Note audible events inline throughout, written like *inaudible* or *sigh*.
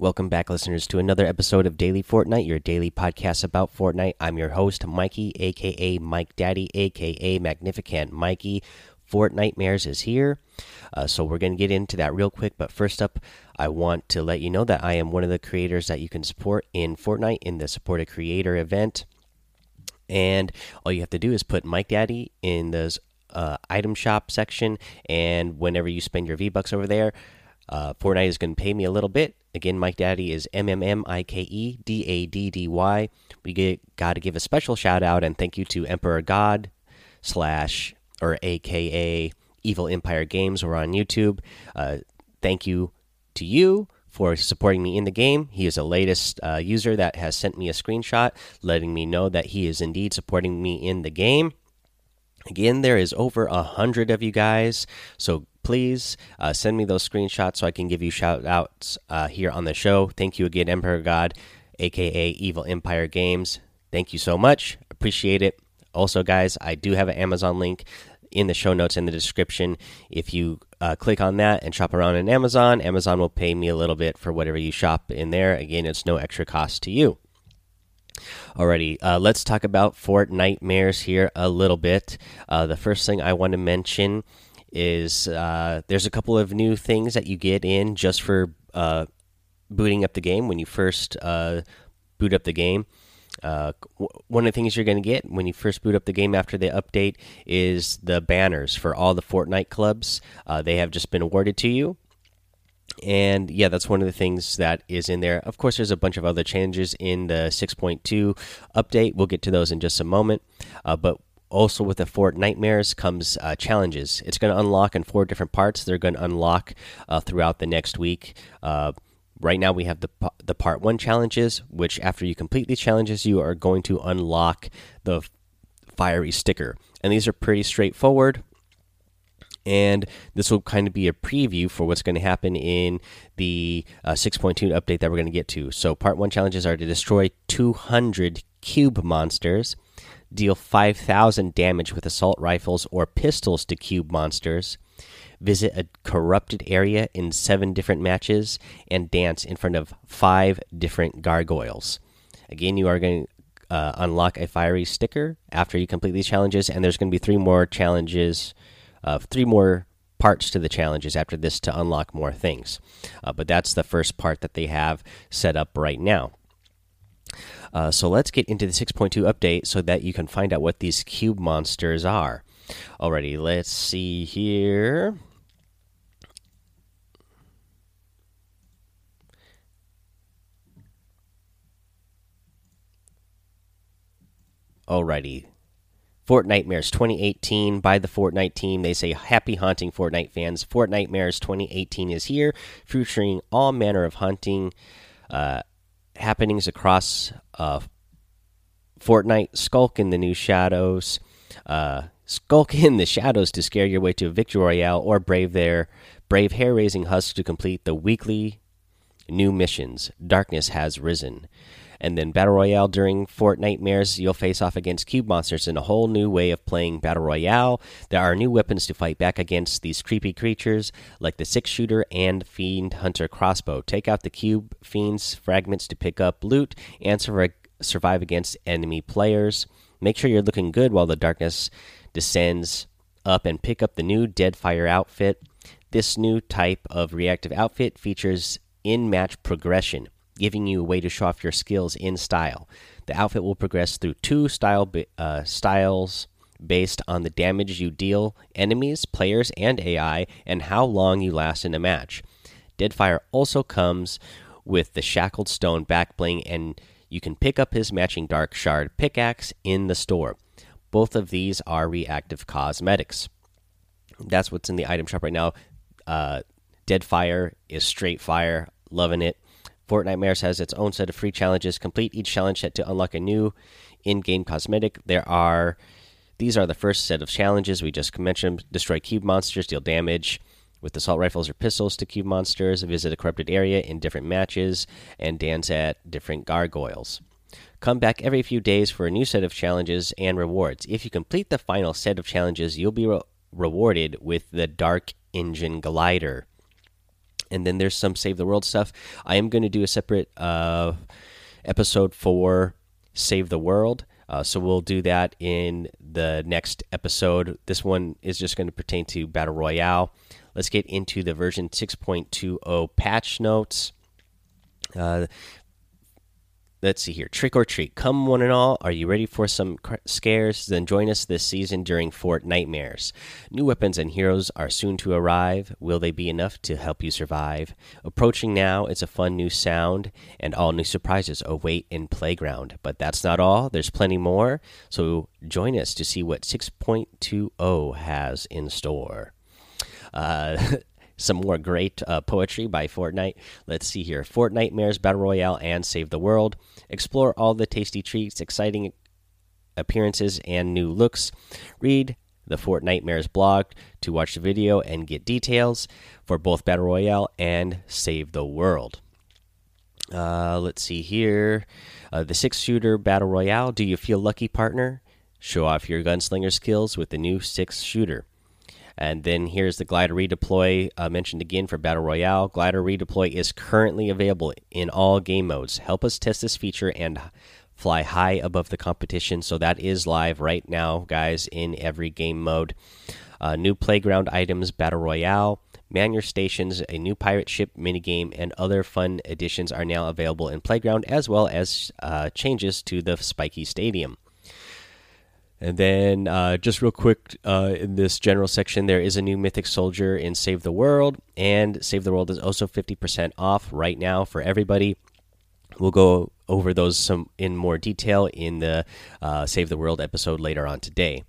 Welcome back, listeners, to another episode of Daily Fortnite, your daily podcast about Fortnite. I'm your host, Mikey, aka Mike Daddy, aka Magnificent Mikey. Fortnitemares is here. Uh, so we're going to get into that real quick. But first up, I want to let you know that I am one of the creators that you can support in Fortnite in the Support a Creator event. And all you have to do is put Mike Daddy in the uh, item shop section. And whenever you spend your V Bucks over there, uh, Fortnite is going to pay me a little bit. Again, Mike Daddy is M M M I K E D A D D Y. We got to give a special shout out and thank you to Emperor God slash or AKA Evil Empire Games. We're on YouTube. Uh, thank you to you for supporting me in the game. He is the latest uh, user that has sent me a screenshot letting me know that he is indeed supporting me in the game. Again, there is over a hundred of you guys, so please uh, send me those screenshots so I can give you shout outs uh, here on the show. Thank you again, Emperor God, aka Evil Empire Games. Thank you so much. Appreciate it. Also, guys, I do have an Amazon link in the show notes in the description. If you uh, click on that and shop around in Amazon, Amazon will pay me a little bit for whatever you shop in there. Again, it's no extra cost to you. Alrighty, uh, let's talk about Fortnitemares here a little bit. Uh, the first thing I want to mention is uh, there's a couple of new things that you get in just for uh, booting up the game when you first uh, boot up the game. Uh, one of the things you're going to get when you first boot up the game after the update is the banners for all the Fortnite clubs. they have just been awarded to you and yeah, that's one of the things that is in there. Of course, there's a bunch of other changes in the 6.2 update. We'll get to those in just a moment. Uh, but also with the Fortnitemares comes uh, challenges. It's going to unlock in four different parts. They're going to unlock uh, throughout the next week. Uh, right now, we have the the part one challenges, which after you complete these challenges, you are going to unlock the fiery sticker. And these are pretty straightforward and this will kind of be a preview for what's going to happen in the uh, 6.2 update that we're going to get to. So, part one challenges are to destroy 200 cube monsters, deal 5,000 damage with assault rifles or pistols to cube monsters, visit a corrupted area in seven different matches, and dance in front of five different gargoyles. Again, you are going to uh, unlock a fiery sticker after you complete these challenges, and there's going to be three more challenges uh, three more parts to the challenges after this to unlock more things. Uh, but that's the first part that they have set up right now. Uh, so let's get into the 6.2 update so that you can find out what these cube monsters are. Alrighty, let's see here. Alrighty, Fortnitemares 2018 by the Fortnite team. They say happy hunting, Fortnite fans. Fortnitemares 2018 is here, featuring all manner of hunting uh, happenings across uh, Fortnite. Skulk in the new shadows. Uh, skulk *laughs* in the shadows to scare your way to a victory royale, or brave their brave hair raising husks to complete the weekly new missions. Darkness has risen. And then Battle Royale during Fortnitemares, you'll face off against cube monsters in a whole new way of playing Battle Royale. There are new weapons to fight back against these creepy creatures, like the six shooter and Fiend Hunter crossbow. Take out the cube fiends fragments to pick up loot and survive against enemy players. Make sure you're looking good while the darkness descends up and pick up the new Deadfire outfit. This new type of reactive outfit features in match progression giving you a way to show off your skills in style. The outfit will progress through two style uh, styles based on the damage you deal enemies, players, and AI, and how long you last in a match. Deadfire also comes with the Shackled Stone back bling, and you can pick up his matching Dark Shard pickaxe in the store. Both of these are reactive cosmetics. That's what's in the item shop right now. Uh, Deadfire is straight fire, loving it. Fortnitemares has its own set of free challenges. Complete each challenge set to unlock a new in-game cosmetic. There are these are the first set of challenges we just mentioned: destroy cube monsters, deal damage with assault rifles or pistols to cube monsters, visit a corrupted area in different matches, and dance at different gargoyles. Come back every few days for a new set of challenges and rewards. If you complete the final set of challenges, you'll be re rewarded with the Dark Engine Glider. And then there's some Save the World stuff. I am going to do a separate uh, episode for Save the World. Uh, so we'll do that in the next episode. This one is just going to pertain to Battle Royale. Let's get into the version 6.20 patch notes. Uh, let's see here. Trick or treat. Come one and all. Are you ready for some scares? Then join us this season during Fortnitemares. New weapons and heroes are soon to arrive. Will they be enough to help you survive? Approaching now, it's a fun new sound, and all new surprises await in Playground. But that's not all. There's plenty more. So join us to see what 6.20 has in store. Uh, *laughs* some more great uh, poetry by Fortnite. Let's see here Fortnitemares Battle Royale and Save the World. Explore all the tasty treats, exciting appearances, and new looks. Read the Fortnitemares blog to watch the video and get details for both Battle Royale and Save the World. Uh, let's see here. Uh, the six shooter Battle Royale. Do you feel lucky, partner? Show off your gunslinger skills with the new six shooter. And then here's the glider redeploy uh, mentioned again for Battle Royale. Glider redeploy is currently available in all game modes. Help us test this feature and fly high above the competition. So that is live right now, guys, in every game mode. Uh, new playground items, Battle Royale. Man your stations, a new pirate ship minigame, and other fun additions are now available in Playground, as well as uh, changes to the Spiky Stadium. And then, uh, just real quick, uh, in this general section, there is a new Mythic Soldier in Save the World, and Save the World is also 50% off right now for everybody. We'll go over those some in more detail in the uh, Save the World episode later on today.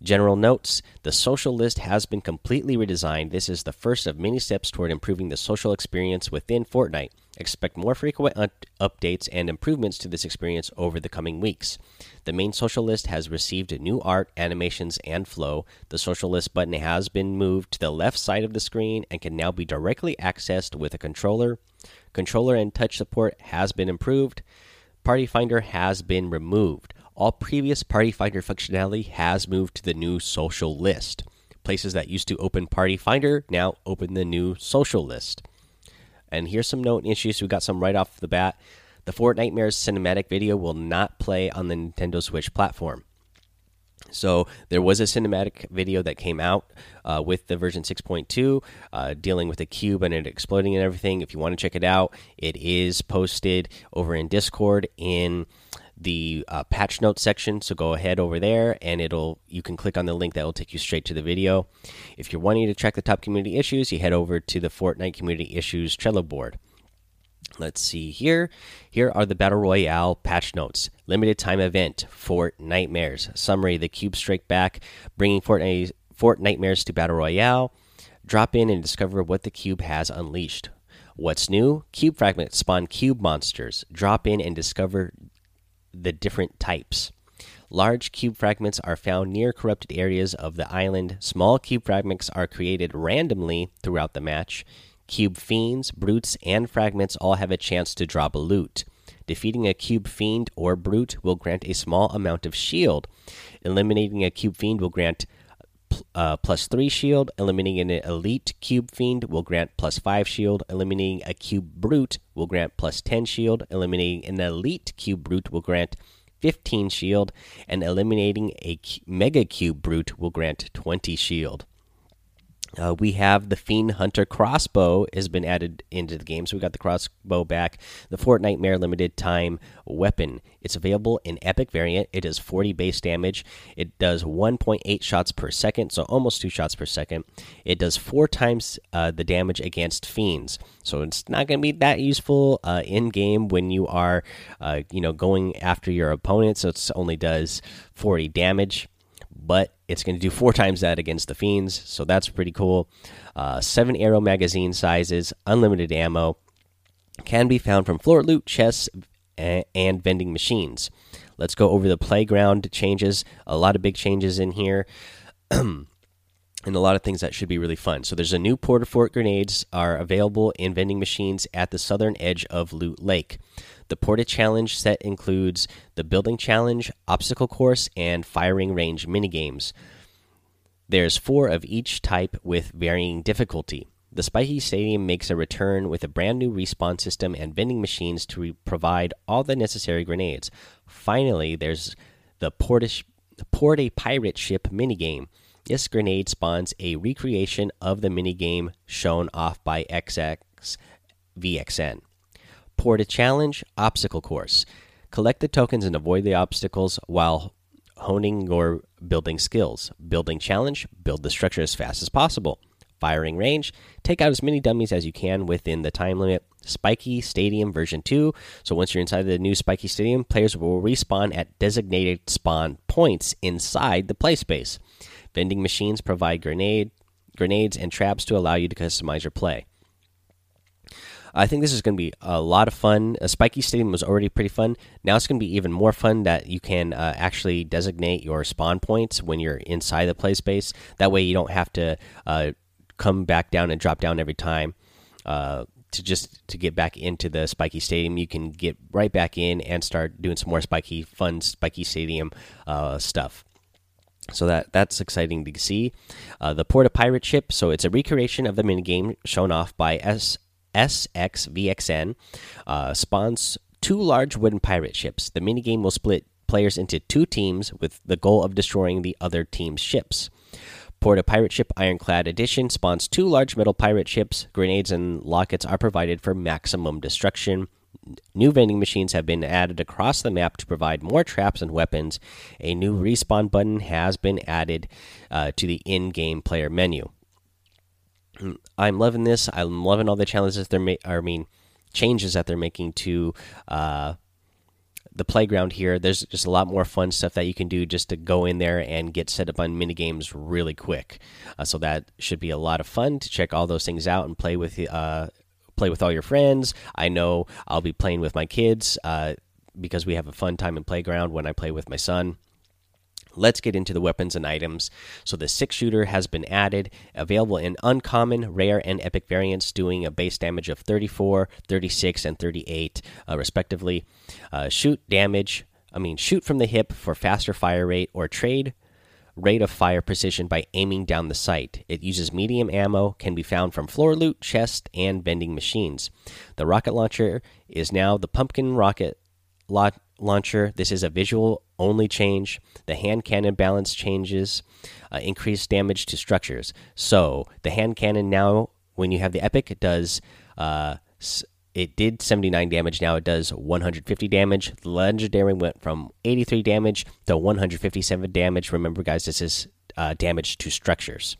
General notes The social list has been completely redesigned. This is the first of many steps toward improving the social experience within Fortnite. Expect more frequent updates and improvements to this experience over the coming weeks. The main social list has received new art, animations, and flow. The social list button has been moved to the left side of the screen and can now be directly accessed with a controller. Controller and touch support has been improved. Party Finder has been removed all previous Party Finder functionality has moved to the new social list. Places that used to open Party Finder now open the new social list. And here's some note issues. We got some right off the bat. The Fortnitemares cinematic video will not play on the Nintendo Switch platform. So there was a cinematic video that came out uh, with the version 6.2, uh, dealing with the cube and it exploding and everything. If you want to check it out, it is posted over in Discord in the uh, patch notes section. So go ahead over there, and it'll you can click on the link that will take you straight to the video. If you're wanting to track the top community issues, you head over to the Fortnite Community Issues Trello board. Let's see here. Here are the Battle Royale patch notes. Limited time event, Fortnitemares. Summary The Cube Strike Back, bringing Fortnite, Nightmares to Battle Royale. Drop in and discover what the cube has unleashed. What's new? Cube fragments spawn cube monsters. Drop in and discover the different types. Large cube fragments are found near corrupted areas of the island. Small cube fragments are created randomly throughout the match. Cube fiends, brutes, and fragments all have a chance to drop a loot. Defeating a cube fiend or brute will grant a small amount of shield. Eliminating a cube fiend will grant uh, plus 3 shield. Eliminating an elite cube fiend will grant plus 5 shield. Eliminating a cube brute will grant plus 10 shield. Eliminating an elite cube brute will grant 15 shield. And eliminating a mega cube brute will grant 20 shield. Uh, we have the Fiend Hunter crossbow has been added into the game, so we got the crossbow back. The Fortnitemares limited time weapon. It's available in epic variant. It does 40 base damage. It does 1.8 shots per second, so almost two shots per second. It does four times uh, the damage against fiends, so it's not going to be that useful uh, in game when you are, uh, you know, going after your opponent. So it only does 40 damage but it's going to do four times that against the fiends, so that's pretty cool. Uh, seven arrow magazine sizes, unlimited ammo, can be found from floor loot, chests, and vending machines. Let's go over the playground changes. A lot of big changes in here. *clears throat* and a lot of things that should be really fun. So there's a new porta fort grenades are available in vending machines at the southern edge of Loot Lake. The Porta Challenge set includes the Building Challenge, Obstacle Course, and Firing Range minigames. There's four of each type with varying difficulty. The Spiky Stadium makes a return with a brand new respawn system and vending machines to provide all the necessary grenades. Finally, there's the Portish, Port a Pirate Ship minigame. This grenade spawns a recreation of the minigame shown off by SXVXN. Port a Challenge Obstacle Course. Collect the tokens and avoid the obstacles while honing your building skills. Building challenge, build the structure as fast as possible. Firing range, take out as many dummies as you can within the time limit. Spiky Stadium version 2. So once you're inside the new Spiky Stadium, players will respawn at designated spawn points inside the play space. Vending machines provide grenade grenades and traps to allow you to customize your play. I think this is going to be a lot of fun. A Spiky Stadium was already pretty fun. Now it's going to be even more fun that you can uh, actually designate your spawn points when you're inside the play space. That way you don't have to uh, come back down and drop down every time. Uh, to just to get back into the spiky stadium you can get right back in and start doing some more spiky fun spiky stadium uh, stuff so that that's exciting to see uh, the port a pirate ship so it's a recreation of the minigame shown off by S SXVXN uh, spawns two large wooden pirate ships. The minigame will split players into two teams with the goal of destroying the other team's ships. Port a Pirate Ship Ironclad Edition spawns two large metal pirate ships. Grenades and lockets are provided for maximum destruction. New vending machines have been added across the map to provide more traps and weapons. A new respawn button has been added uh, to the in game player menu. I'm loving this. I'm loving all the challenges they're making. I mean, changes that they're making to uh, the playground here. There's just a lot more fun stuff that you can do just to go in there and get set up on mini games really quick. Uh, so that should be a lot of fun to check all those things out and play with uh, play with all your friends. I know I'll be playing with my kids uh, because we have a fun time in playground when I play with my son. Let's get into the weapons and items. So the six shooter has been added, available in uncommon, rare, and epic variants, doing a base damage of 34, 36, and 38, uh, respectively. Uh, shoot damage, I mean, shoot from the hip for faster fire rate, or trade rate of fire precision by aiming down the sight. It uses medium ammo, can be found from floor loot, chest, and vending machines. The rocket launcher is now the pumpkin rocket launcher. This is a visual only change. The hand cannon balance changes, uh, increased damage to structures. So the hand cannon now, when you have the epic, it does. Uh, it did 79 damage. Now it does 150 damage. The legendary went from 83 damage to 157 damage. Remember, guys, this is uh, damage to structures.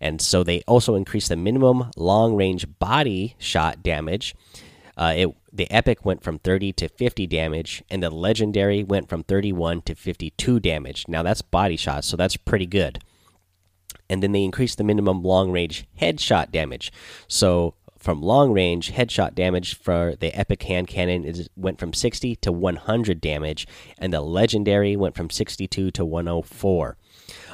And so they also increased the minimum long range body shot damage uh, it the epic went from 30 to 50 damage, and the legendary went from 31 to 52 damage. Now that's body shots, so that's pretty good. And then they increased the minimum long range headshot damage. So from long range headshot damage for the epic hand cannon is went from 60 to 100 damage, and the legendary went from 62 to 104.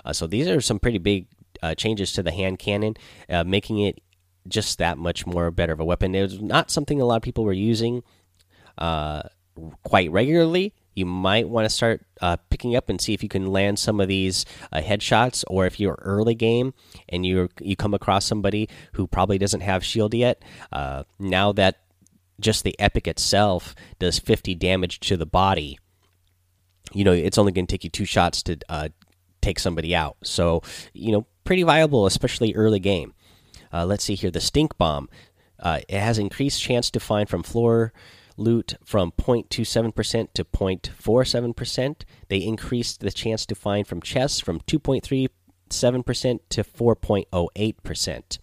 Uh, so these are some pretty big uh, changes to the hand cannon, uh, making it just that much more better of a weapon. It was not something a lot of people were using uh, quite regularly. You might want to start uh, picking up and see if you can land some of these uh, headshots, or if you're early game and you you come across somebody who probably doesn't have shield yet. Uh, now that just the epic itself does 50 damage to the body, you know it's only going to take you two shots to uh, take somebody out. So you know pretty viable, especially early game. Uh, let's see here. The stink bomb. Uh, it has increased chance to find from floor loot from 0.27% to 0.47%. They increased the chance to find from chests from 2.37% to 4.08%.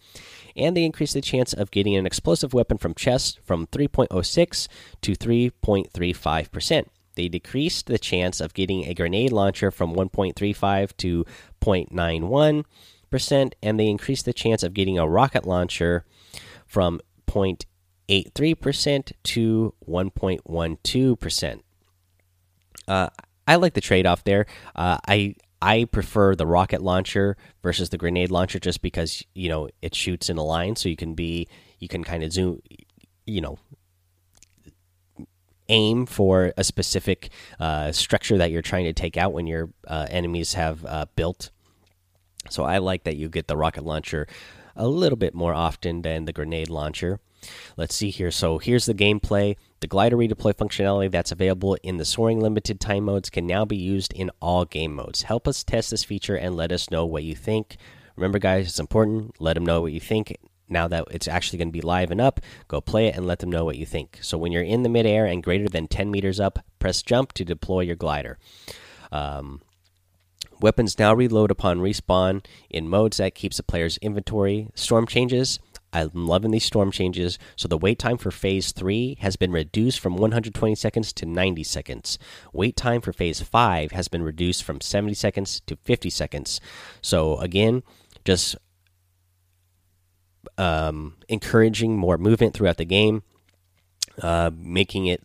And they increased the chance of getting an explosive weapon from chests from 3.06 to 3.35%. They decreased the chance of getting a grenade launcher from 1.35 to 0.91 percent, and they increase the chance of getting a rocket launcher from 0.83 percent to 1.12 percent. Uh, I like the trade off there. Uh, I I prefer the rocket launcher versus the grenade launcher just because you know it shoots in a line, so you can be you can kind of zoom, you know, aim for a specific uh, structure that you're trying to take out when your uh, enemies have uh, built so I like that you get the rocket launcher a little bit more often than the grenade launcher. Let's see here. So here's the gameplay. The glider redeploy functionality that's available in the soaring limited time modes can now be used in all game modes. Help us test this feature and let us know what you think. Remember, guys, it's important. Let them know what you think. Now that it's actually going to be live and up, go play it and let them know what you think. So when you're in the midair and greater than 10 meters up, press jump to deploy your glider. Um, weapons now reload upon respawn in modes that keeps the player's inventory. Storm changes I'm loving these storm changes. So the wait time for phase 3 has been reduced from 120 seconds to 90 seconds. Wait time for phase 5 has been reduced from 70 seconds to 50 seconds. So again, just um, encouraging more movement throughout the game, uh, making it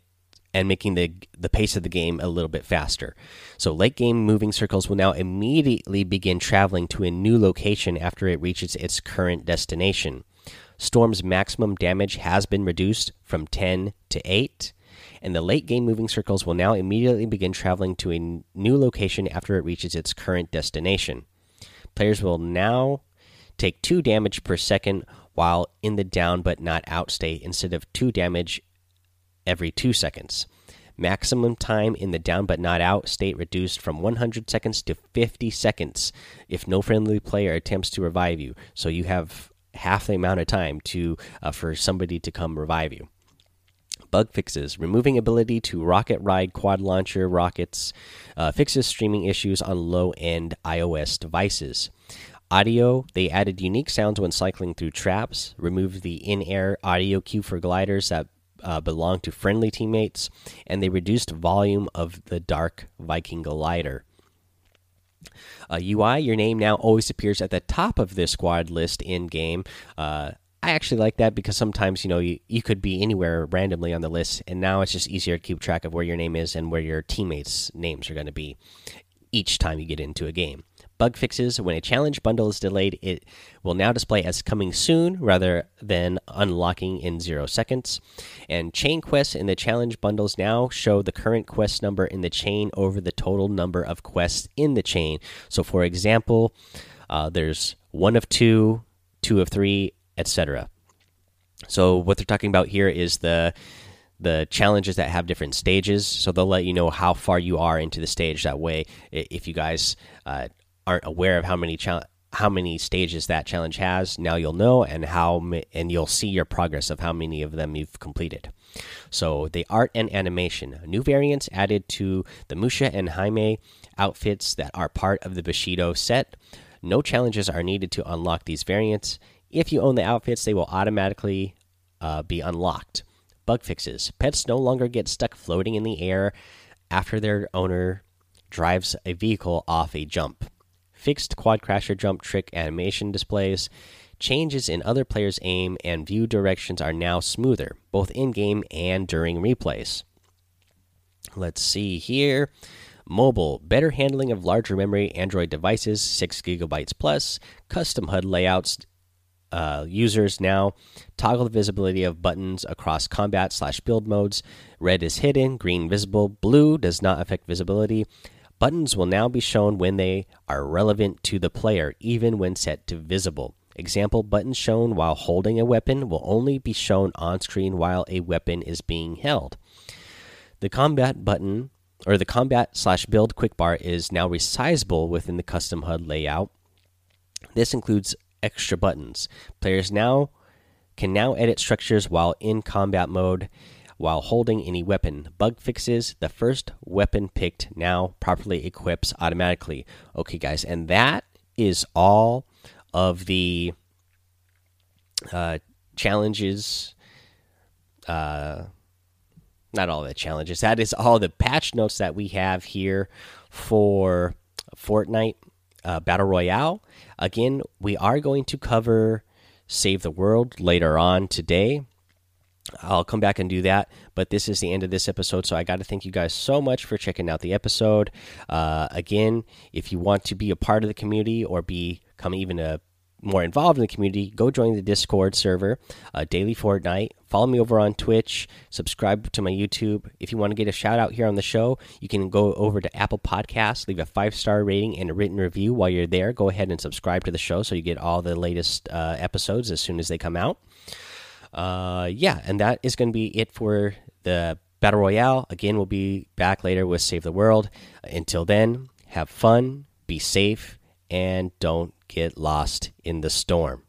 and making the the pace of the game a little bit faster. So late game moving circles will now immediately begin traveling to a new location after it reaches its current destination. Storm's maximum damage has been reduced from 10 to 8, and the late game moving circles will now immediately begin traveling to a new location after it reaches its current destination. Players will now take 2 damage per second while in the down but not out state instead of 2 damage every 2 seconds. Maximum time in the down but not out state reduced from 100 seconds to 50 seconds if no friendly player attempts to revive you. So you have half the amount of time to uh, for somebody to come revive you. Bug fixes removing ability to rocket ride quad launcher rockets uh, fixes streaming issues on low end iOS devices. Audio they added unique sounds when cycling through traps, removed the in air audio cue for gliders that uh, belong to friendly teammates, and they reduced volume of the Dark Viking glider. Uh, UI, your name now always appears at the top of this squad list in game. Uh, I actually like that because sometimes you know you, you could be anywhere randomly on the list, and now it's just easier to keep track of where your name is and where your teammates' names are going to be each time you get into a game. Bug fixes when a challenge bundle is delayed, it will now display as coming soon rather than unlocking in zero seconds. And chain quests in the challenge bundles now show the current quest number in the chain over the total number of quests in the chain. So, for example, uh, there's one of two, two of three, etc. So, what they're talking about here is the the challenges that have different stages so they'll let you know how far you are into the stage that way if you guys uh, aren't aware of how many how many stages that challenge has, now you'll know, and how and you'll see your progress of how many of them you've completed. So the art and animation, new variants added to the Musha and Hime outfits that are part of the Bushido set. No challenges are needed to unlock these variants. If you own the outfits, they will automatically uh, be unlocked. Bug fixes: pets no longer get stuck floating in the air after their owner drives a vehicle off a jump fixed quad crasher jump trick animation displays. Changes in other players' aim and view directions are now smoother, both in game and during replays. Let's see here. Mobile, better handling of larger memory Android devices, 6 gigabytes plus, custom HUD layouts. Uh, users now toggle the visibility of buttons across combat slash build modes. Red is hidden, green visible, blue does not affect visibility. Buttons will now be shown when they are relevant to the player, even when set to visible. Example buttons shown while holding a weapon will only be shown on screen while a weapon is being held. The combat button or the combat slash build quick bar is now resizable within the custom HUD layout. This includes extra buttons. Players now can now edit structures while in combat mode while holding any weapon. Bug fixes the first weapon picked now properly equips automatically. Okay, guys, and that is all of the uh, challenges. Uh, not all the challenges. That is all the patch notes that we have here for Fortnite uh, Battle Royale. Again, we are going to cover Save the World later on today. I'll come back and do that. But this is the end of this episode. So I got to thank you guys so much for checking out the episode. Uh, again, if you want to be a part of the community or become even a more involved in the community, go join the Discord server, uh, Daily Fortnite, follow me over on Twitch, subscribe to my YouTube. If you want to get a shout out here on the show, you can go over to Apple Podcasts, leave a five star rating and a written review while you're there. Go ahead and subscribe to the show so you get all the latest uh, episodes as soon as they come out. Uh, yeah, and that is going to be it for the Battle Royale. Again, we'll be back later with Save the World. Until then, have fun, be safe, and don't get lost in the storm.